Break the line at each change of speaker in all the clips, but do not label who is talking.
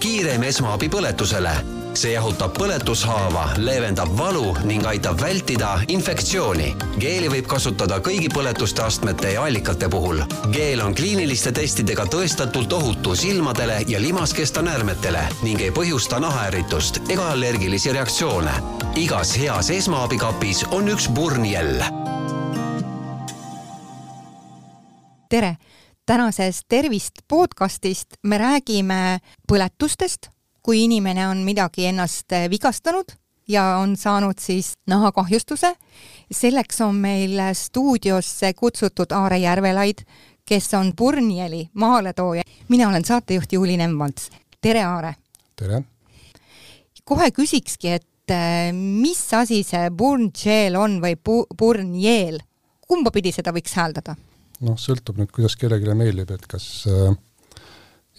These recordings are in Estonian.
kiireim esmaabi põletusele. see jahutab põletushaava, leevendab valu ning aitab vältida infektsiooni. geeli võib kasutada kõigi põletuste astmete ja allikate puhul. geel on kliiniliste testidega tõestatult ohutu silmadele ja limaskesta näärmetele ning ei põhjusta nahaärritust ega allergilisi reaktsioone. igas heas esmaabikapis on üks purnjäll
tere! Tänases Tervist podcastist me räägime põletustest, kui inimene on midagi ennast vigastanud ja on saanud siis nahakahjustuse. selleks on meil stuudiosse kutsutud Aare Järvelaid, kes on Purnieli maaletooja. mina olen saatejuht Juuli Nemvalts. tere, Aare!
tere!
kohe küsikski, et eh, mis asi see Purnjeel on või Purnjeel, kumba pidi seda võiks hääldada?
Noh, sõltub nüüd, kuidas kellelegi meeldib, et kas äh,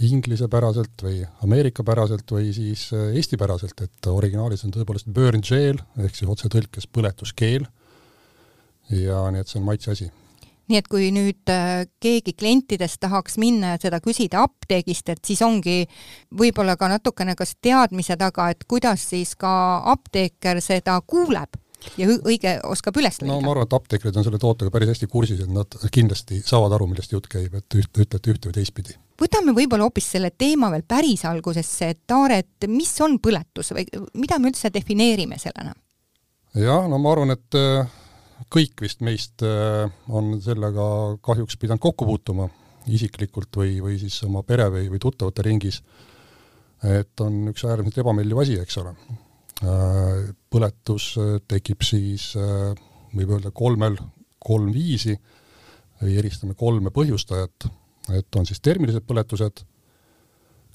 inglisepäraselt või ameerikapäraselt või siis äh, eestipäraselt, et originaalis on tõepoolest burn jail ehk siis otsetõlkes põletuskeel. ja nii et see on maitse asi
nii et kui nüüd äh, keegi klientidest tahaks minna ja seda küsida apteegist, et siis ongi võib-olla ka natukene kas teadmise taga, et kuidas siis ka apteeker seda kuuleb ja õige oskab üles leida.
no ma arvan, et apteekrid on selle tootega päris hästi kursis, et nad kindlasti saavad aru, millest jutt käib, et üht, ütlete ühte või teistpidi.
võtame võib-olla hoopis selle teema veel päris algusesse, et Aare, et mis on põletus või mida me üldse defineerime sellena?
jah, no ma arvan, et äh, kõik vist meist äh, on sellega kahjuks pidanud kokku puutuma, isiklikult või, või siis oma pere või, või tuttavate ringis. et on üks äärmiselt ebameeldiv asi, eks ole põletus äh, tekib siis, äh, võib öelda kolmel, kolm viisi. Eristame kolme põhjustajat, et on siis termilised põletused,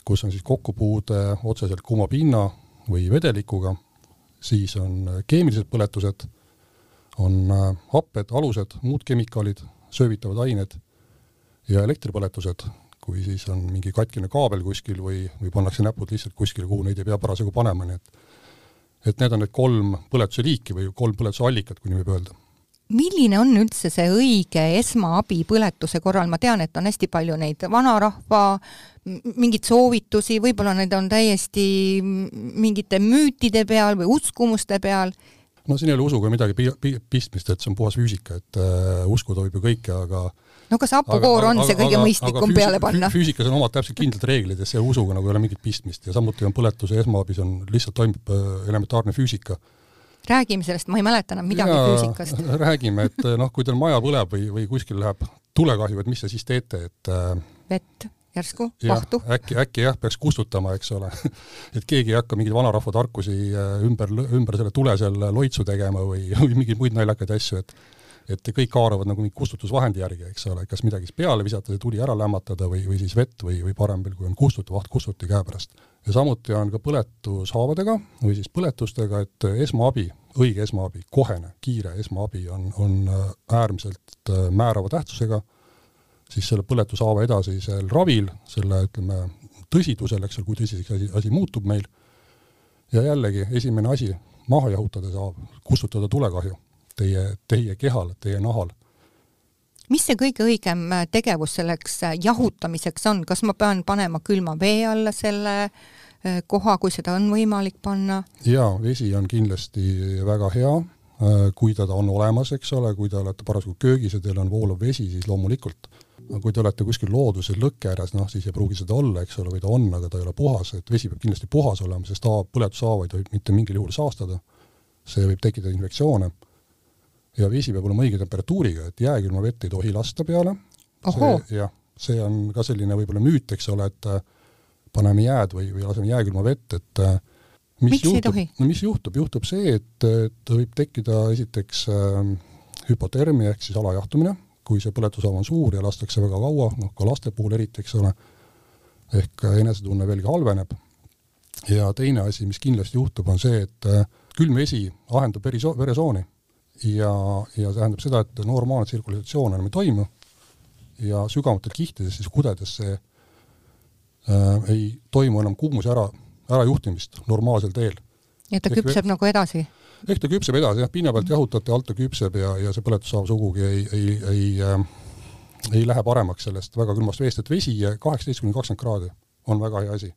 kus on siis kokkupuude otseselt kuuma pinna või vedelikuga, siis on keemilised põletused, on happed, alused, muud kemikaalid, söövitavad ained ja elektripõletused, kui siis on mingi katkine kaabel kuskil või, või pannakse näpud lihtsalt kuskile, kuhu neid ei pea parasjagu panema, nii et et need on need kolm põletuse liiki või kolm põletuse allikat, kui nii võib öelda
milline on üldse see õige esmaabi põletuse korral, ma tean, et on hästi palju neid vanarahva mingeid soovitusi, võib-olla need on täiesti mingite müütide peal või uskumuste peal.
No siin ei ole usuga midagi pistmist, et see on puhas füüsika, et äh, uskuda võib ju kõike, aga
no kas hapukoor on aga, see kõige aga, mõistlikum aga peale panna?
füüsikas on omad täpselt kindlad reeglid ja selle usuga nagu ei ole mingit pistmist ja samuti on põletuse esmaabis on, lihtsalt toimub äh, elementaarne füüsika.
räägime sellest, ma ei mäleta enam midagi ja, füüsikast.
räägime, et äh, noh, kui teil maja põleb või, või kuskil läheb tulekahju, et mis te siis teete, et äh,
vett järsku, vahtu?
äkki, äkki jah, peaks kustutama, eks ole et keegi ei hakka mingeid vanarahva tarkusi ümber, ümber selle tule seal loitsu tegema või, või mingeid muid naljakaid asju, et et kõik haaravad nagu mingi kustutusvahendi järgi, eks ole, kas midagi peale visata, see tuli ära lämmatada või, või siis vett või, või parem veel, kui on kustutu, vaht kustuti käepärast. ja samuti on ka põletushaavadega või siis põletustega, et esmaabi, õige esmaabi, kohene, kiire esmaabi on, on äh, äärmiselt äh, määrava tähtsusega, siis selle põletushaava edasisel ravil, selle ütleme, tõsidusel, eks ole, kui tõsiseks asi, asi muutub meil, ja jällegi, esimene asi, maha jahutada saab, kustutada tulekahju teie, teie kehal, teie nahal.
mis see kõige õigem äh, tegevus selleks äh, jahutamiseks on, kas ma pean panema külma vee alla selle äh, koha, kui seda on võimalik panna?
jaa, vesi on kindlasti väga hea, kui teda on olemas, eks ole, kui te olete parasjagu köögis ja teil on voolav vesi, siis loomulikult. Kui te olete kuskil looduses lõkke ääres, noh siis ei pruugi seda olla, eks ole, või ta on, aga ta ei ole puhas, et vesi peab kindlasti puhas olema, sest põletushaava ei tohi mitte mingil juhul saastada. see võib tekitada infektsioone. Ja vesi peab olema õige temperatuuriga, et jääkülma vett ei tohi lasta peale. jah, see on ka selline võib-olla müüt, eks ole, et äh, paneme jääd või, või laseme jääkülma vett, et äh,
mis Miks juhtub,
no mis juhtub, juhtub see, et, et võib tekkida esiteks äh, hüpotermia ehk siis alajahtumine, kui see põletushaava on suur ja lastakse väga kaua, noh ka laste puhul eriti, eks ole, ehk enesetunne veelgi halveneb. ja teine asi, mis kindlasti juhtub, on see, et äh, külm vesi ahendab veriso-, veresooni ja, ja see tähendab seda, et normaalne tsirkulatsioon enam ei toimu ja sügavatel kihtides, siis kudedes see äh, ei toimu enam kuumuse ära, ärajuhtimist normaalsel teel.
ja ta küpseb ehk, nagu edasi?
Ehk ta küpseb edasi, jah, pinna pealt jahutate, alt ta küpseb ja, ja see põletushaav sugugi ei, ei, ei äh, ei lähe paremaks sellest väga külmast veest, et vesi kaheksateist kuni kakskümmend kraadi on väga hea asi.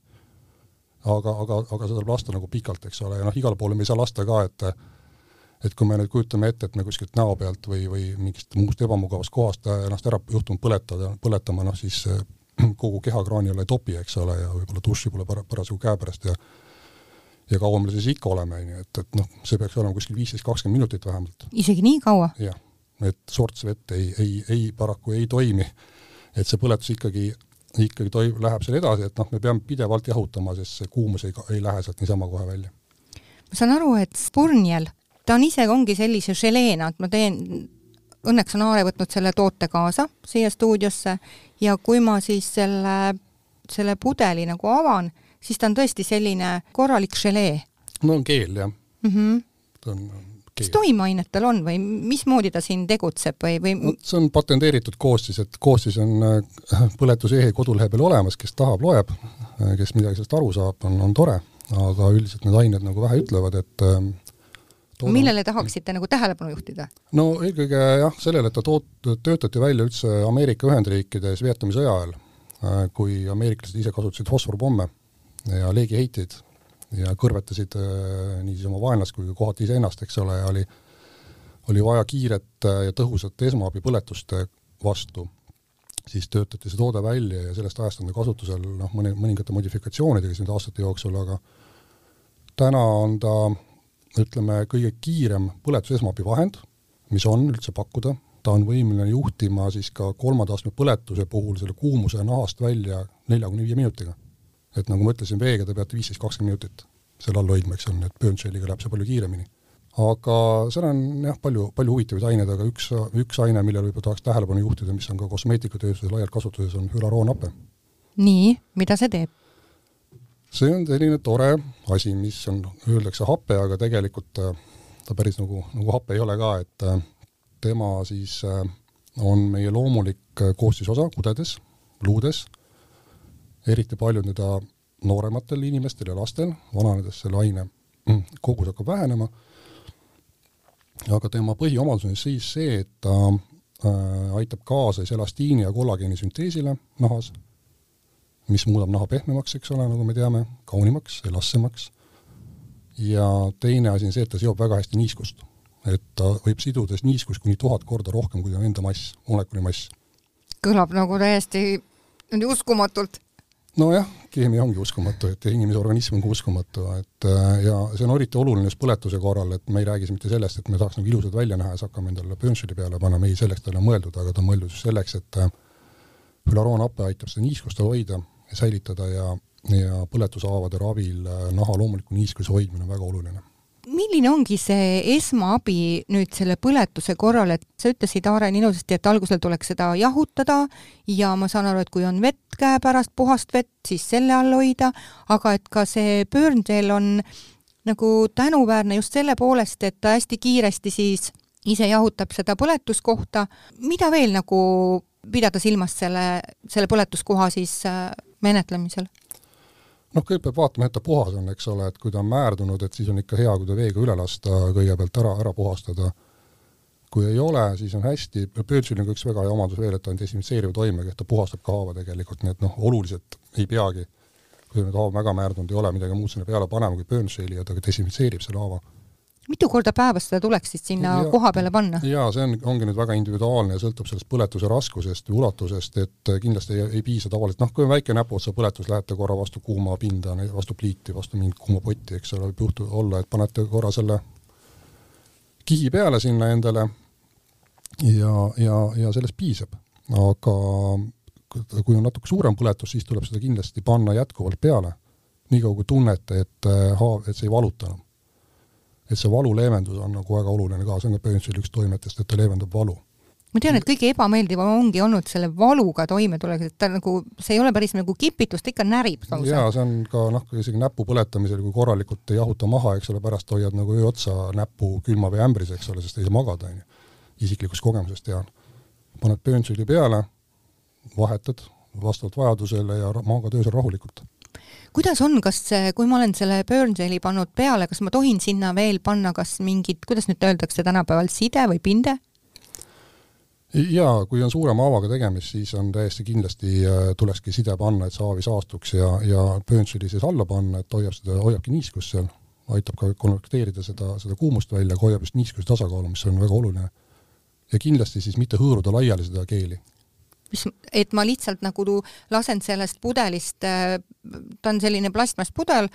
aga, aga, aga seda tuleb lasta nagu pikalt, eks ole, ja noh, igale poole me ei saa lasta ka, et et kui me nüüd kujutame ette, et me kuskilt näo pealt või, või mingist muust ebamugavast kohast ennast ära juhtunud põletada, põletama, noh siis kogu kehakraani alla ei topi, eks ole, ja võib-olla duši pole para-, parasjagu käepärast ja ja kaua me siis ikka oleme, on ju, et, et noh, see peaks olema kuskil viisteist, kakskümmend minutit vähemalt.
isegi nii kaua?
jah, et sorts vett ei, ei, ei paraku ei toimi. et see põletus ikkagi, ikkagi toi-, läheb seal edasi, et noh, me peame pidevalt jahutama, sest see kuumus ei, ei lähe sealt niisama kohe välja.
ma saan aru, et spurnjel, ta on ise ongi sellise želeena, et ma teen, õnneks on Aare võtnud selle toote kaasa siia stuudiosse ja kui ma siis selle, selle pudeli nagu avan, siis ta on tõesti selline korralik želee.
no on keel, jah
mm. -hmm.
ta on
mis toimeainet tal on või mismoodi ta siin tegutseb või, või
no, see on patenteeritud koostis, et koostis on äh, põletuse kodulehel olemas, kes tahab, loeb, äh, kes midagi sellest aru saab, on, on tore, aga üldiselt need ained nagu vähe ütlevad, et äh,
Tooda... millele tahaksite nagu tähelepanu juhtida?
no eelkõige jah, sellele, et ta toot-, töötati välja üldse Ameerika Ühendriikides Vietnami sõja ajal, kui ameeriklased ise kasutasid fosforpomme ja leegiheiteid ja kõrvetasid äh, nii siis oma vaenlast kui kohati iseennast, eks ole, ja oli, oli vaja kiiret äh, ja tõhusat esmaabi põletuste vastu, siis töötati see toode välja ja sellest ajast on ta kasutusel noh, mõne, mõningate modifikatsioonidega siin aastate jooksul, aga täna on ta ütleme, kõige kiirem põletuse esmaabivahend, mis on üldse pakkuda, ta on võimeline juhtima siis ka kolmanda astme põletuse puhul selle kuumuse nahast välja nelja kuni viie minutiga et nagu ma ütlesin, veega te peate viisteist, kakskümmend minutit seal all hoidma, eks ole, et burn-shell'iga läheb see palju kiiremini. aga seal on jah, palju, palju huvitavaid aineid, aga üks, üks aine, millele võib-olla tahaks tähelepanu juhtida, mis on ka kosmeetikatööstuses laialt kasutuses, on hülaroonape.
nii, mida see teeb?
see on selline tore asi, mis on, öeldakse hape, aga tegelikult äh, ta päris nagu, nagu hape ei ole ka, et äh, tema siis äh, on meie loomulik koostisosa kudedes, luudes eriti paljud nii-öelda noorematel inimestel ja lastel, vananedes selle aine mm, kogus hakkab vähenema, aga tema põhiomadus on siis see, et ta äh, aitab kaasa siis elastiini ja kollageeni sünteesile nahas, mis muudab naha pehmemaks, eks ole, nagu me teame, kaunimaks, elastsemaks, ja teine asi on see, et ta seob väga hästi niiskust. et ta võib sidudes niiskust kuni tuhat korda rohkem, kui on enda mass, molekuli mass.
kõlab nagu täiesti uskumatult
nojah, keemia ongi uskumatu, et inimese organism on ka uskumatu, et äh, ja see on eriti oluline just põletuse korral, et me ei räägi mitte sellest, et me tahaks nagu ilusad välja näha ja siis hakkame endale pöönšili peale panema, ei, selleks ta ei ole mõeldud, aga ta on mõeldud just selleks, et hülaroonape äh, aitab seda niiskust hoida ja säilitada ja, ja põletushaavade ravil äh, naha loomuliku niiskuse hoidmine on väga oluline.
Milline ongi see esmaabi nüüd selle põletuse korral, et sa ütlesid, Aaren, ilusasti, et algusel tuleks seda jahutada ja ma saan aru, et kui on vett käepärast, puhast vett, siis selle all hoida, aga et ka see burn-gel on nagu tänuväärne just selle poolest, et ta hästi kiiresti siis ise jahutab seda põletuskohta. mida veel nagu pidada silmas selle, selle põletuskoha siis äh, menetlemisel?
noh, kõigepealt peab vaatama, et ta puhas on, eks ole, et kui ta on määrdunud, et siis on ikka hea, kui ta veega üle lasta, kõigepealt ära, ära puhastada. Kui ei ole, siis on hästi, Purge'il on ka üks väga hea omadus veel, et ta on desinfitseeriv toimega, et ta puhastab ka haava tegelikult, nii et noh, oluliselt ei peagi, kui nüüd haav väga määrdunud ei ole, midagi muud sinna peale panema kui Purge'ili ja ta desinfitseerib selle haava
mitu korda päevas seda tuleks siis sinna ja, koha peale panna?
jaa, see on, ongi nüüd väga individuaalne ja sõltub sellest põletuse raskusest või ulatusest, et kindlasti ei, ei piisa tavaliselt, noh, kui on väike näpuotsa põletus, lähete korra vastu kuuma pinda, vastu pliiti, vastu mingit kuuma potti, eks ole, võib juhtuda olla, et panete korra selle kihi peale sinna endale ja, ja, ja sellest piisab. aga kui on natuke suurem põletus, siis tuleb seda kindlasti panna jätkuvalt peale, niikaua kui tunnete, et haav, et see ei valuta enam et see valu leevendus on nagu väga oluline ka, see on ka põhimõtteliselt üks toimetest, et ta leevendab valu.
ma tean, et kõige ebameeldivam ongi olnud selle valuga toimetulek, et ta nagu, see ei ole päris nagu kipitus, ta ikka närib
lausa. jaa, see on ka noh, isegi näpu põletamisel, kui korralikult ei jahuta maha, eks ole, pärast hoiad nagu öö otsa näppu külma või ämbris, eks ole, sest ei saa magada, on ju. Isiklikust kogemusest tean. paned pööntsüli peale, vahetad vastavalt vajadusele ja magad öösel rahulikult
kuidas on, kas, kui ma olen selle burn geli pannud peale, kas ma tohin sinna veel panna kas mingit, kuidas nüüd öeldakse tänapäeval, side või pinde?
jaa, kui on suurema haavaga tegemist, siis on täiesti kindlasti, äh, tulekski side panna, et see haav ei saastuks ja, ja pööntsili siis alla panna, et hoiab seda, hoiabki niiskust seal, aitab ka konvekteerida seda, seda kuumust välja, aga hoiab just niiskuse tasakaalu, mis on väga oluline. Ja kindlasti siis mitte hõõruda laiali seda keeli
mis, et ma lihtsalt nagu lasen sellest pudelist, äh, ta on selline plastmasspudel,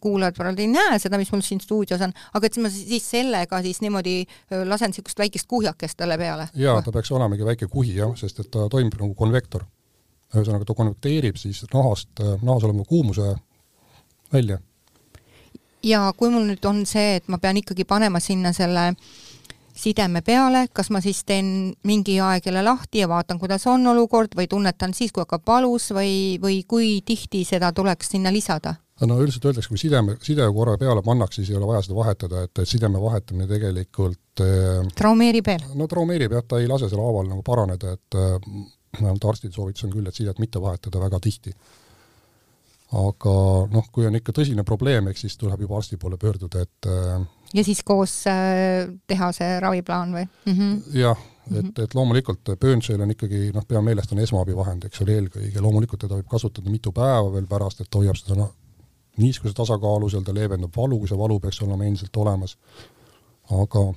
kuulajad praegu ei näe seda, mis mul siin stuudios on, aga et ma siis sellega siis niimoodi äh, lasen niisugust väikest kuhjakest talle peale?
jaa, ta peaks olemagi väike kuhi jah, sest et ta toimib nagu konvektor. ühesõnaga, ta konvekteerib siis nahast, äh, nahas oleva kuumuse välja.
ja kui mul nüüd on see, et ma pean ikkagi panema sinna selle äh, sideme peale, kas ma siis teen mingi aeg jälle lahti ja vaatan, kuidas on olukord või tunnetan siis, kui hakkab valus või, või kui tihti seda tuleks sinna lisada?
no üldiselt öeldakse, kui sideme, side korra peale pannakse, siis ei ole vaja seda vahetada, et, et sideme vahetamine tegelikult
äh, traumeerib veel?
no traumeerib jah, ta ei lase sellel haaval nagu paraneda, et äh, vähemalt äh, arstide soovitus on küll, et sidet mitte vahetada väga tihti. aga noh, kui on ikka tõsine probleem, eks siis tuleb juba arsti poole pöörduda, et äh,
ja siis koos äh, teha see raviplaan või mm
-hmm.? jah, et, mhm. et loomulikult Burnshail on ikkagi noh, pea meeles, ta on esmaabivahend, eks ole, eelkõige, loomulikult teda võib kasutada mitu päeva veel pärast, et hoiab seda noh, niiskuse tasakaalu seal, ta leevendab valu, kui see valu peaks olema endiselt olemas, aga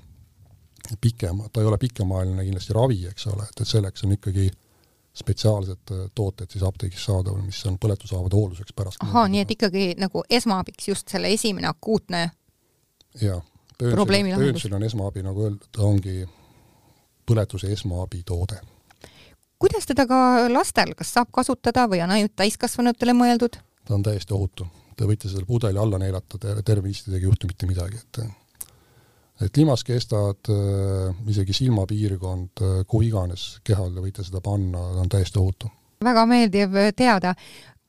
pikem, ta ei ole pikemaajaline kindlasti ravi, eks ole, et, et selleks on ikkagi spetsiaalsed äh, tooted siis apteegis saadaval, mis on põletushaavade hoolduseks pärast.
ahhaa, nii et ikkagi nagu esmaabiks just selle esimene akuutne
jaa, pöönsil on esmaabi, nagu öeldud, ongi põletuse esmaabitoode.
kuidas teda ka lastel, kas saab kasutada või on ainult täiskasvanutele mõeldud?
ta on täiesti ohutu. Te võite selle pudeli alla neelata, terve istidega ei juhtu mitte midagi, et et limaskestad, äh, isegi silmapiirkond, äh, kuhu iganes kehal te võite seda panna, ta on täiesti ohutu.
väga meeldiv teada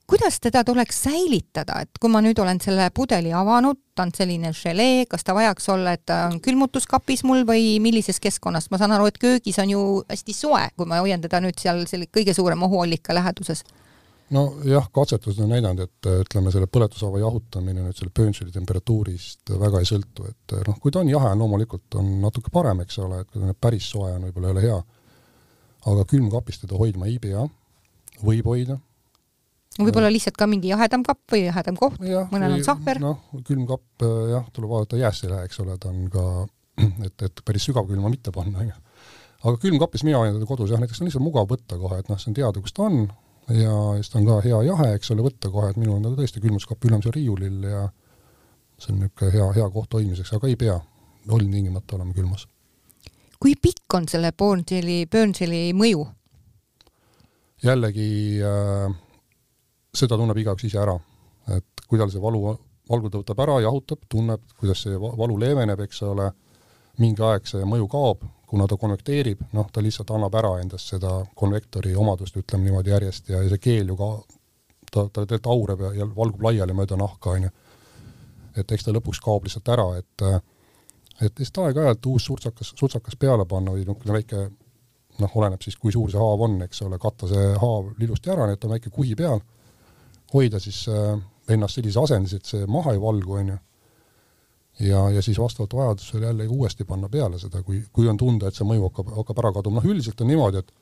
kuidas teda tuleks säilitada, et kui ma nüüd olen selle pudeli avanud, ta on selline želee, kas ta vajaks olla, et ta on külmutuskapis mul või millises keskkonnas, ma saan aru, et köögis on ju hästi soe, kui ma hoian teda nüüd seal selle kõige suurema ohuallika läheduses.
Nojah, katsetused on näidanud, et ütleme, selle põletushaava jahutamine nüüd selle pööntsili temperatuurist väga ei sõltu, et noh, kui ta on jahe, loomulikult on natuke parem, eks ole, et kui ta nüüd päris soe on, võib-olla ei ole hea. aga külmkapis teda hoidma ei pea, võib hoida
võib-olla lihtsalt ka mingi jahedam kapp või jahedam koht, mõnel on sahver.
noh, külmkapp jah, tuleb vaadata, jäässe ei lähe, eks ole, ta on ka, et, et päris sügavkülma mitte panna, onju. aga külmkapis mina hoian teda kodus jah, näiteks on lihtsalt mugav võtta kohe, et noh, see on teada, kus ta on ja siis ta on ka hea jahe, eks ole, võtta kohe, et minul on ta tõesti külmutuskapp ülemisel riiulil ja see on niisugune hea, hea koht hoidmiseks, aga ei pea ilmtingimata olema külmas.
kui pikk on selle Burnsili, Burnsili mõju?
jällegi äh, seda tunneb igaüks ise ära, et kui tal see valu, valgu ta võtab ära, jahutab, tunneb, kuidas see valu leeveneb, eks ole, mingi aeg see mõju kaob, kuna ta konvekteerib, noh, ta lihtsalt annab ära endast seda konvektori omadust, ütleme niimoodi järjest, ja see keel ju ka, ta, ta tegelikult aureb ja, ja valgub laiali mööda nahka, on ju. et eks ta lõpuks kaob lihtsalt ära, et et lihtsalt aeg-ajalt uus surtsakas, surtsakas peale panna või niisugune väike noh, oleneb siis, kui suur see haav on, eks ole, katta see haav ilusti ära, nii et on väike kuhi peal hoida siis äh, ennast sellises asendis, et see maha ei valgu, on ju. ja, ja siis vastavalt vajadusele jälle uuesti panna peale seda, kui, kui on tunda, et see mõju hakkab, hakkab ära kaduma, noh üldiselt on niimoodi, et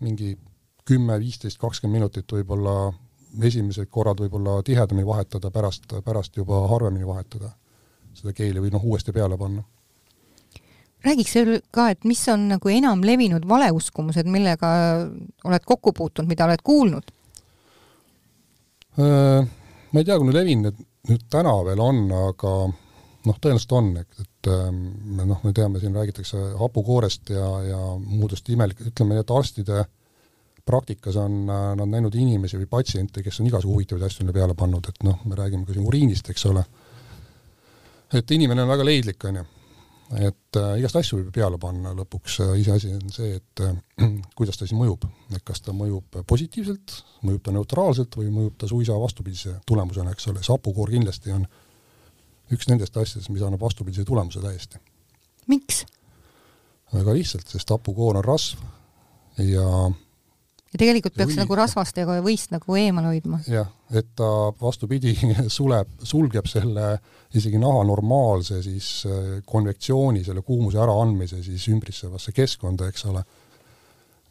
mingi kümme, viisteist, kakskümmend minutit võib-olla esimesed korrad võib-olla tihedamini vahetada, pärast, pärast juba harvemini vahetada seda keeli või noh, uuesti peale panna
räägiks veel ka, et mis on nagu enam levinud valeuskumused, millega oled kokku puutunud, mida oled kuulnud?
Äh, ma ei tea, kui levinud nüüd täna veel on, aga noh, tõenäoliselt on, et, et ähm, noh, me teame, siin räägitakse hapukoorest ja, ja muudest imelik-, ütleme nii, et arstide praktikas on äh, nad näinud inimesi või patsiente, kes on igasugu huvitavaid asju neile peale pannud, et noh, me räägime ka siin uriinist, eks ole, et inimene on väga leidlik, on ju et äh, igast asju võib peale panna, lõpuks äh, iseasi on see, et äh, kuidas ta siis mõjub, et kas ta mõjub positiivselt, mõjub ta neutraalselt või mõjub ta suisa vastupidise tulemusena, eks ole, see hapukoor kindlasti on üks nendest asjadest, mis annab vastupidise tulemuse täiesti.
miks?
väga lihtsalt, sest hapukoor on rasv ja
ja tegelikult peaks või, nagu rasvastega võist nagu eemal hoidma.
jah, et ta vastupidi, suleb, sulgeb selle isegi naha normaalse siis äh, konvektsiooni, selle kuumuse äraandmise siis ümbritsevasse keskkonda, eks ole.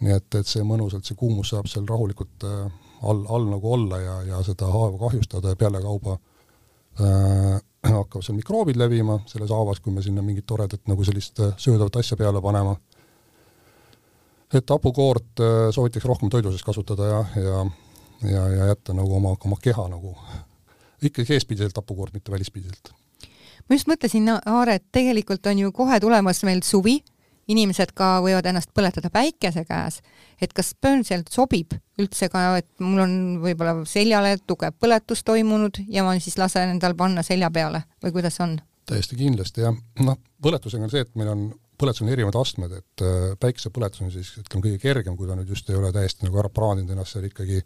nii et, et see mõnusalt, see kuumus saab seal rahulikult äh, all, all nagu olla ja, ja seda haava kahjustada ja pealekauba äh, hakkavad seal mikroobid levima selles haavas, kui me sinna mingit toredat nagu sellist äh, söödavat asja peale panema. Et hapukoort äh, soovitakse rohkem toidu sees kasutada ja, ja ja, ja jätta nagu oma, oma keha nagu ikkagi eespidiselt hapukoort, mitte välispidiselt.
ma just mõtlesin, Aare, et tegelikult on ju kohe tulemas meil suvi, inimesed ka võivad ennast põletada päikese käes, et kas Burnsel sobib üldse ka, et mul on võib-olla seljale tugev põletus toimunud ja ma siis lasen endal panna selja peale või kuidas on?
täiesti kindlasti jah, noh, põletusega on see, et meil on, põletus on erinevad astmed, et äh, päikesepõletus on siis ütleme kõige kergem, kui ta nüüd just ei ole täiesti nagu ära praadinud ennast seal ikkagi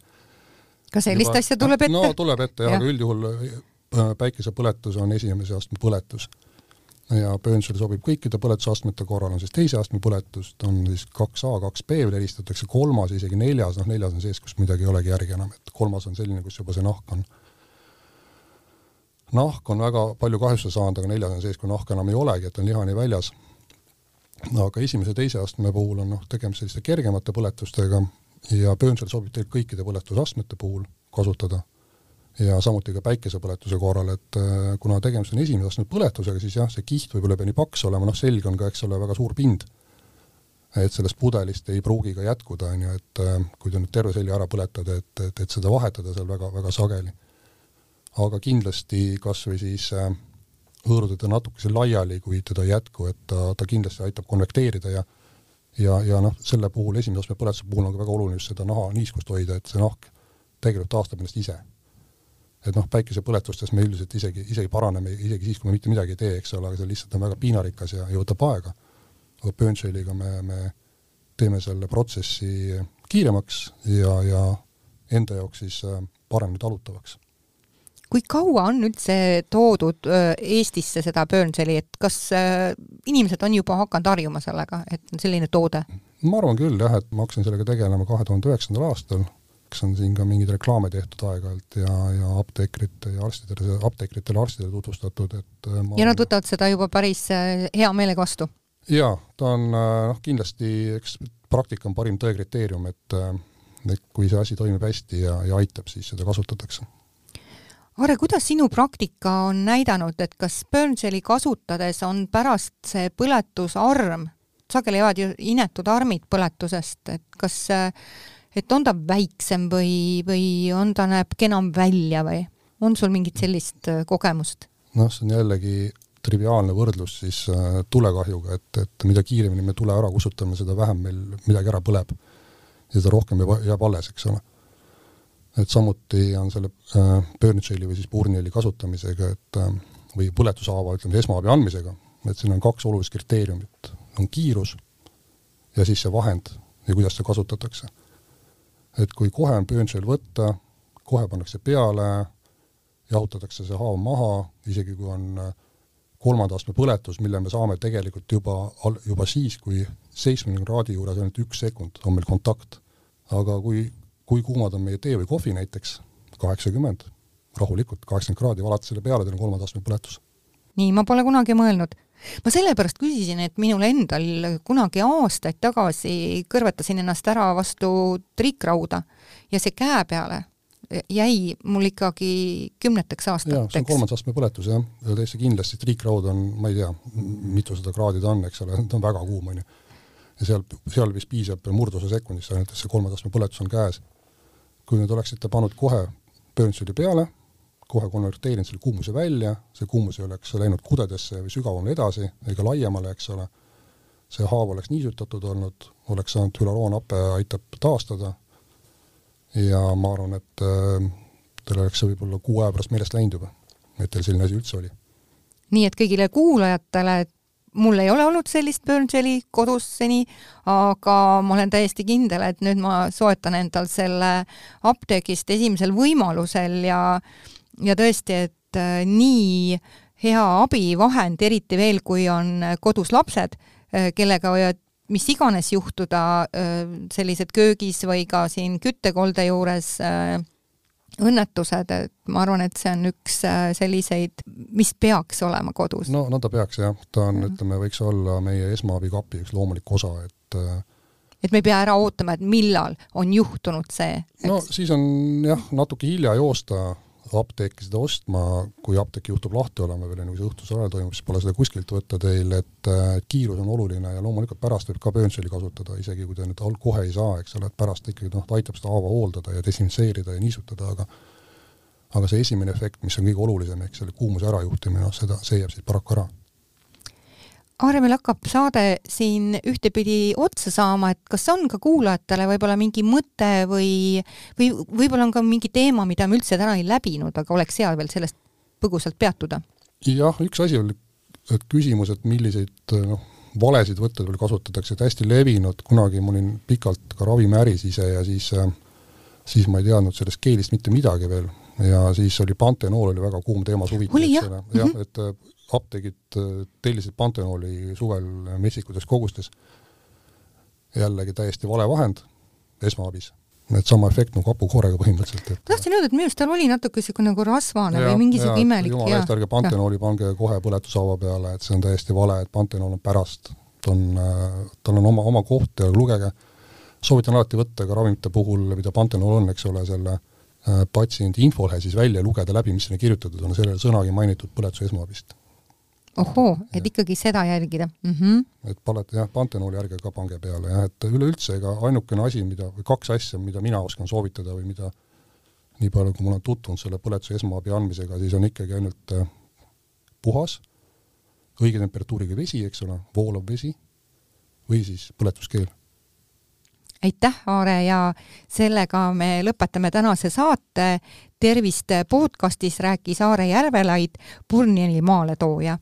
ka sellist juba, asja tuleb ette?
no tuleb ette jah ja., aga üldjuhul äh, päikesepõletus on esimese astme põletus ja Burnsel sobib kõikide põletusastmete korral, on siis teise astme põletust, on siis kaks A, kaks B veel helistatakse, kolmas, isegi neljas, noh neljas on sees, kus midagi ei olegi järgi enam, et kolmas on selline, kus juba see nahk on, nahk on väga palju kahjustada saanud, aga neljas on sees, kui nahka enam ei olegi, et on lihani väljas. Aga esimese, teise astme puhul on noh, tegemist selliste kergemate põletustega ja Burnsel sobib tegelikult kõikide põletusastmete puhul kasutada ja samuti ka päikesepõletuse korral, et äh, kuna tegemist on esimese astme põletusega, siis jah, see kiht võib-olla ei pea nii paks olema, noh selg on ka, eks ole, väga suur pind. et sellest pudelist ei pruugi ka jätkuda, on ju, et äh, kui te nüüd terve selja ära põletate, et, et, et seda vahetada seal väga, väga sageli. aga kindlasti kas või siis äh, hõõruda natukese laiali, kui teda ei jätku, et ta, ta kindlasti aitab konvekteerida ja ja, ja noh, selle puhul, esimese astme põletuse puhul on ka väga oluline just seda naha niiskust hoida, et see nahk tegelikult taastab ennast ise et noh, päikesepõletustes me üldiselt isegi, isegi paraneme isegi siis, kui me mitte midagi ei tee, eks ole, aga see lihtsalt on väga piinarikas ja, ja võtab aega. aga Burnshailiga me, me teeme selle protsessi kiiremaks ja, ja enda jaoks siis äh, paremini talutavaks.
Kui kaua on üldse toodud Eestisse seda Burnshaili, et kas inimesed on juba hakanud harjuma sellega, et on selline toode?
ma arvan küll jah, et ma hakkasin sellega tegelema kahe tuhande üheksandal aastal eks on siin ka mingeid reklaame tehtud aeg-ajalt ja, ja apteekrite ja arstidele, apteekritele, arstidele tutvustatud, et
ja nad võtavad seda juba päris hea meelega vastu?
jaa, ta on noh, kindlasti, eks praktika on parim tõe kriteerium, et et kui see asi toimib hästi ja, ja aitab, siis seda kasutatakse.
Aare, kuidas sinu praktika on näidanud, et kas Burnseli kasutades on pärast see põletusarm, sageli jäävad ju inetud armid põletusest, et kas et on ta väiksem või, või on ta, näeb kenam välja või on sul mingit sellist äh, kogemust?
noh, see on jällegi triviaalne võrdlus siis äh, tulekahjuga, et, et mida kiiremini me tule ära kustutame, seda vähem meil midagi ära põleb. ja seda rohkem jääb alles, eks ole. Et samuti on selle äh, Burnshaili või siis Burnieli kasutamisega, et äh, või põletushaava, ütleme, esmaabi andmisega, et siin on kaks olulist kriteeriumit, on kiirus ja siis see vahend ja kuidas seda kasutatakse et kui kohe on pöönšel võtta, kohe pannakse peale, jahutatakse see haav maha, isegi kui on äh, kolmanda astme põletus, mille me saame tegelikult juba, juba siis, kui seitsmekümne kraadi juures ainult üks sekund on meil kontakt. aga kui, kui kuumad on meie tee või kohvi näiteks, kaheksakümmend, rahulikult, kaheksakümmend kraadi, valate selle peale, teil on kolmanda astme põletus.
nii, ma pole kunagi mõelnud ma sellepärast küsisin, et minul endal kunagi aastaid tagasi kõrvetasin ennast ära vastu triikrauda ja see käe peale jäi mul ikkagi kümneteks aastateks.
see on kolmanda astme põletus jah, ja täiesti kindlasti triikraud on, ma ei tea, mitusada kraadi ta on, eks ole, ta on väga kuum, on ju. ja seal, seal vist piisab murdosa sekundist ainult, et see kolmanda astme põletus on käes. Kui nüüd oleksite pannud kohe Burnsidi peale, kohe konverteerinud selle kuumuse välja, see kuumus ei oleks läinud kudedesse või sügavamale edasi ega laiemale, eks ole, see haav oleks niisutatud olnud, oleks saanud hülaroonape aitab taastada ja ma arvan, et äh, teil oleks see võib-olla kuu aja pärast meelest läinud juba, et teil selline asi üldse oli.
nii et kõigile kuulajatele, mul ei ole olnud sellist Burnseli kodus seni, aga ma olen täiesti kindel, et nüüd ma soetan endal selle apteegist esimesel võimalusel ja ja tõesti, et äh, nii hea abivahend, eriti veel, kui on äh, kodus lapsed, äh, kellega võivad mis iganes juhtuda sellised köögis või ka siin küttekolde juures õnnetused, et ma arvan, et see on üks selliseid, mis peaks olema kodus.
no, no ta peaks jah, ta on, ütleme, võiks olla meie esmaabikapi üks loomulik osa, et
et me ei pea ära ootama, et millal on juhtunud see?
no siis on jah, natuke hilja joosta apteeki seda ostma, kui apteek juhtub lahti olema veel enne, kui see õhtusajal toimub, siis pole seda kuskilt võtta teil, et kiirus on oluline ja loomulikult pärast võib ka böönseli kasutada, isegi kui te nüüd kohe ei saa, eks ole, et pärast ikkagi noh, ta aitab seda haava hooldada ja desinfitseerida ja niisutada, aga aga see esimene efekt, mis on kõige olulisem, ehk selle kuumuse ärajuhtimine, noh seda, see jääb siit paraku ära
Aare, meil hakkab saade siin ühtepidi otsa saama, et kas on ka kuulajatele võib-olla mingi mõte või, või võib-olla on ka mingi teema, mida me üldse täna ei läbinud, aga oleks hea veel sellest põgusalt peatuda?
jah, üks asi oli, et küsimus, et milliseid noh, valesid võtteid veel kasutatakse, et hästi levinud, kunagi ma olin pikalt ka ravimiäris ise ja siis siis ma ei teadnud sellest keelist mitte midagi veel ja siis oli pantenool oli väga kuum teema eks ole, jah, mhm. et apteegid äh, tellisid pantenooli suvel messikutes kogustes. jällegi täiesti vale vahend esmaabis. et sama efekt nagu hapukoorega põhimõtteliselt, et
tahtsin öelda, et minu arust tal oli natuke niisugune nagu rasvane ja, või mingisugune imelik
jumala eest, ärge pantenooli pange kohe põletushaava peale, et see on täiesti vale, et pantenool on pärast, ta on, äh, tal on oma, oma koht ja lugege, soovitan alati võtta ka ravimite puhul, mida pantenool on, eks ole, selle äh, patsiendi infolehe siis välja lugeda läbi, mis sinna kirjutatud on, sellele sõnagi mainitud põletuse esmaabist
ohoo, et ikkagi seda jälgida mm. -hmm.
et palete jah, pantenooli ärge ka pange peale jah, et üleüldse ega ainukene asi, mida, või kaks asja, mida mina oskan soovitada või mida nii palju, kui ma olen tutvunud selle põletuse esmaabi andmisega, siis on ikkagi ainult äh, puhas, õige temperatuuriga vesi, eks ole, voolav vesi, või siis põletuskeel
aitäh, Aare, ja sellega me lõpetame tänase saate. tervist podcastis rääkis Aare Järvelaid, Purnjeli maaletooja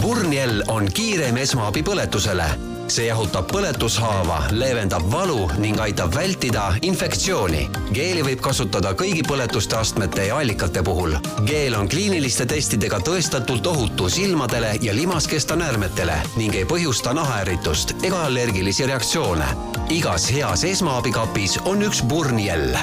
Burniel on kiirem esmaabi põletusele. see jahutab põletushaava, leevendab valu ning aitab vältida infektsiooni. geeli võib kasutada kõigi põletuste astmete ja allikate puhul. geel on kliiniliste testidega tõestatult ohutu silmadele ja limaskesta näärmetele ning ei põhjusta nahaärritust ega allergilisi reaktsioone. igas heas esmaabikapis on üks Burniel